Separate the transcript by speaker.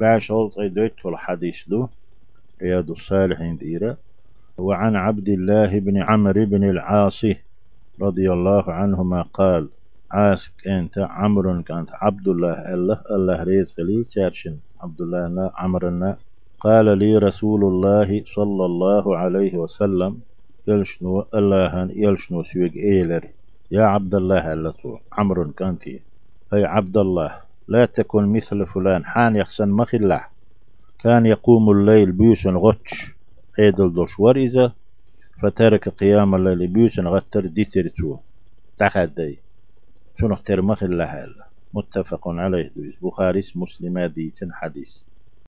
Speaker 1: باش غلطي دويت الحديث دو رياض الصالحين ديرة وعن عبد الله بن عمرو بن العاص رضي الله عنهما قال عاس كانت عمرو كانت عبد الله الله الله رزق لي تارشن عبد الله عمرنا قال لي رسول الله صلى الله عليه وسلم يلشنو الله يلشنو سويق إيلر يا عبد الله اللتو عمرو كانتي. أي عبد الله. لا تكن مثل فلان. حان يخسن مخلع كان يقوم الليل بيوسن غتش. أيدل دوش وريزة. فترك قيام الليل بيوسن غتر ديتر تو تخدي شنو اختر مخلع متفق عليه بخاري مسلم ديتن حديث.